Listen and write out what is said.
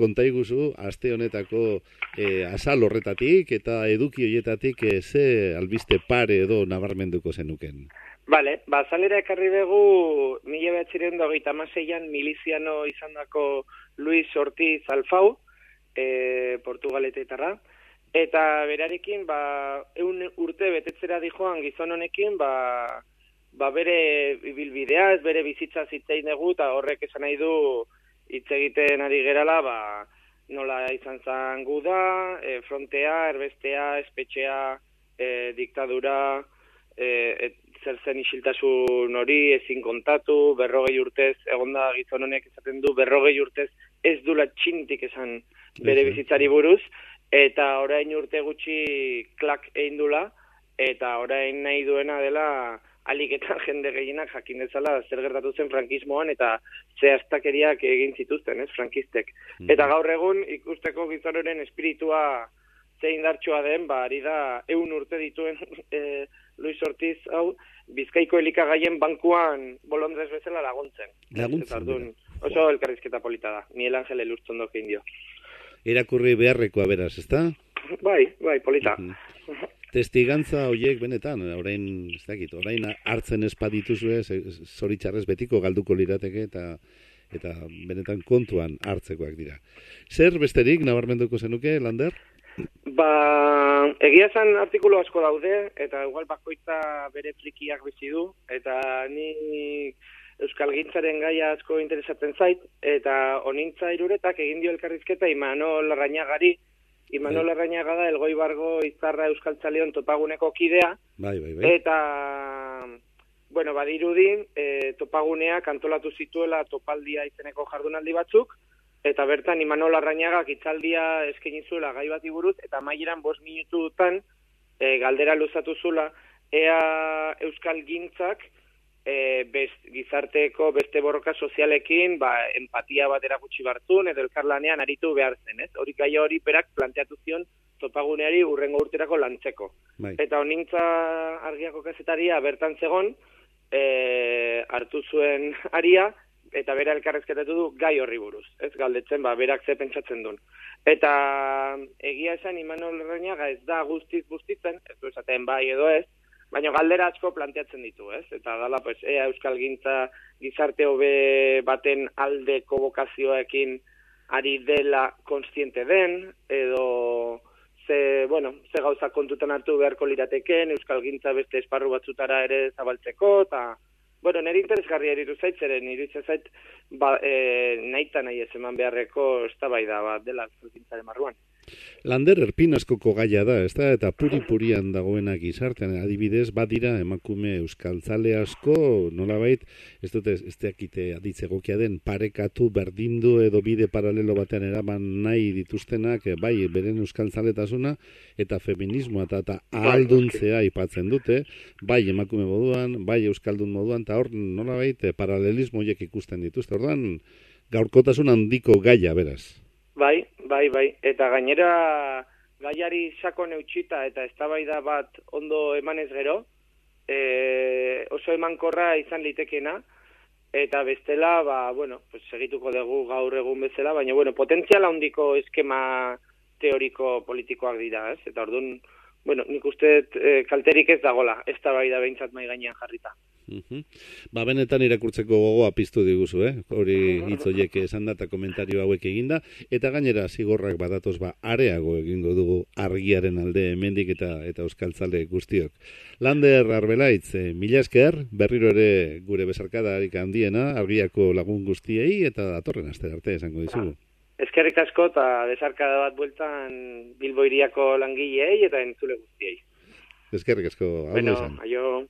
konta iguzu, aste honetako e, asal horretatik eta eduki hoietatik e, ze albiste pare edo nabarmenduko zenuken. Bale, ba, zalera ekarri begu, mila behatziren dogeita maseian miliziano izan dako Luis Ortiz Alfau, e, Portugaletetara, eta berarekin, ba, eun urte betetzera dijoan gizon honekin, ba, ba bere bilbidea, ez bere bizitza zitzein dugu, eta horrek esan nahi du hitz egiten ari gerala, ba, nola izan zan guda, e, frontea, erbestea, espetxea, e, diktadura, e, et, zer zen isiltasun hori, ezin kontatu, berrogei urtez, egonda gizon honek esaten du, berrogei urtez ez dula txintik esan bere bizitzari buruz, eta orain urte gutxi klak egin dula, eta orain nahi duena dela alik eta jende gehienak jakin dezala zer gertatu zen frankismoan eta ze astakeriak egin zituzten, ez, frankistek. Mm. Eta gaur egun ikusteko gizonoren espiritua zein dartxoa den, ba, ari da, eun urte dituen e, Luis Ortiz, hau, bizkaiko elikagaien bankuan bolondrez bezala laguntzen. Laguntzen. oso elkarrizketa polita da, ni el angel elurtzen doke indio. Irakurri beharrekoa beraz, ezta? Bai, bai, polita. Testigantza hoiek benetan, orain, ez dakit, orain hartzen espadituzue, zoritxarrez betiko galduko lirateke eta eta benetan kontuan hartzekoak dira. Zer besterik nabarmenduko zenuke, Lander? Ba, egia esan artikulu asko daude, eta igual bakoitza bere frikiak bizi du, eta ni Euskal Gintzaren gaia asko interesatzen zait, eta onintza iruretak egin dio elkarrizketa Imanol Arrañagari, Imanol bai. Arrañaga da elgoi bargo izarra Euskal Txaleon topaguneko kidea, bai, bai, bai. eta, bueno, badirudin, e, topaguneak antolatu zituela topaldia izeneko jardunaldi batzuk, eta bertan Imanol Arrañagak itzaldia eskaini zuela gai bat buruz eta maieran bost minututan e, galdera luzatu zula ea Euskal Gintzak e, best, gizarteko beste borroka sozialekin ba, empatia bat erakutsi bartzun edo elkarlanean aritu behar zen, ez? Hori gai hori perak planteatu zion topaguneari urrengo urterako lantzeko. Bai. Eta honintza argiako kazetaria bertan zegon, e, hartu zuen aria, eta bera elkarrezketatu du gai horri buruz, ez galdetzen, ba, berak ze pentsatzen duen. Eta egia esan Imanol Reñaga ez da guztiz guztitzen, ez du esaten bai edo ez, baina galdera asko planteatzen ditu, ez? Eta dala, pues, ea Euskal Gintza gizarte hobe baten aldeko bokazioekin ari dela konstiente den, edo ze, bueno, ze gauza kontutan hartu beharko lirateken, Euskal Gintza beste esparru batzutara ere zabaltzeko, eta Bueno, nire interesgarria eritu zaitzeren, iruditzen zait, ba, e, nahi eta nahi ez eman beharreko ez da bai da, ba, dela, zutintzaren marruan. Lander erpin askoko gaia da, ez da, eta puri-purian dagoena gizartean, adibidez, badira emakume euskaltzale asko, nolabait, ez dute, ez teakite aditze gokia den, parekatu, berdindu edo bide paralelo batean eraman nahi dituztenak, eh, bai, beren euskaltzaletasuna, eta feminismoa eta, eta ahalduntzea ipatzen dute, bai emakume moduan, bai euskaldun moduan, eta hor, nolabait, eh, paralelismo ikusten dituzte, ordan, gaurkotasun handiko gaia, beraz. Bai, bai, bai. Eta gainera gaiari sako neutxita eta eztabaida bat ondo emanez gero, e, oso emankorra izan litekena, eta bestela, ba, bueno, pues segituko dugu gaur egun bezala, baina, bueno, potentziala handiko eskema teoriko politikoak dira, ez? Eta orduan, bueno, nik uste e, kalterik ez dagola, ez da bai da behintzat mai gainean jarrita. Mhm. Ba, benetan irakurtzeko gogoa piztu diguzu, eh? Hori hitz hoiek esan data komentario hauek eginda eta gainera zigorrak badatoz ba areago egingo dugu argiaren alde hemendik eta eta euskaltzale guztiok. Lander Arbelaitz, eh, mila esker, berriro ere gure besarkada handiena argiako lagun guztiei eta datorren aste arte esango dizugu. Eskerrik asko eta besarkada bat bueltan Bilboiriako langileei eta entzule guztiei. Eskerrik asko, hau bueno, aio.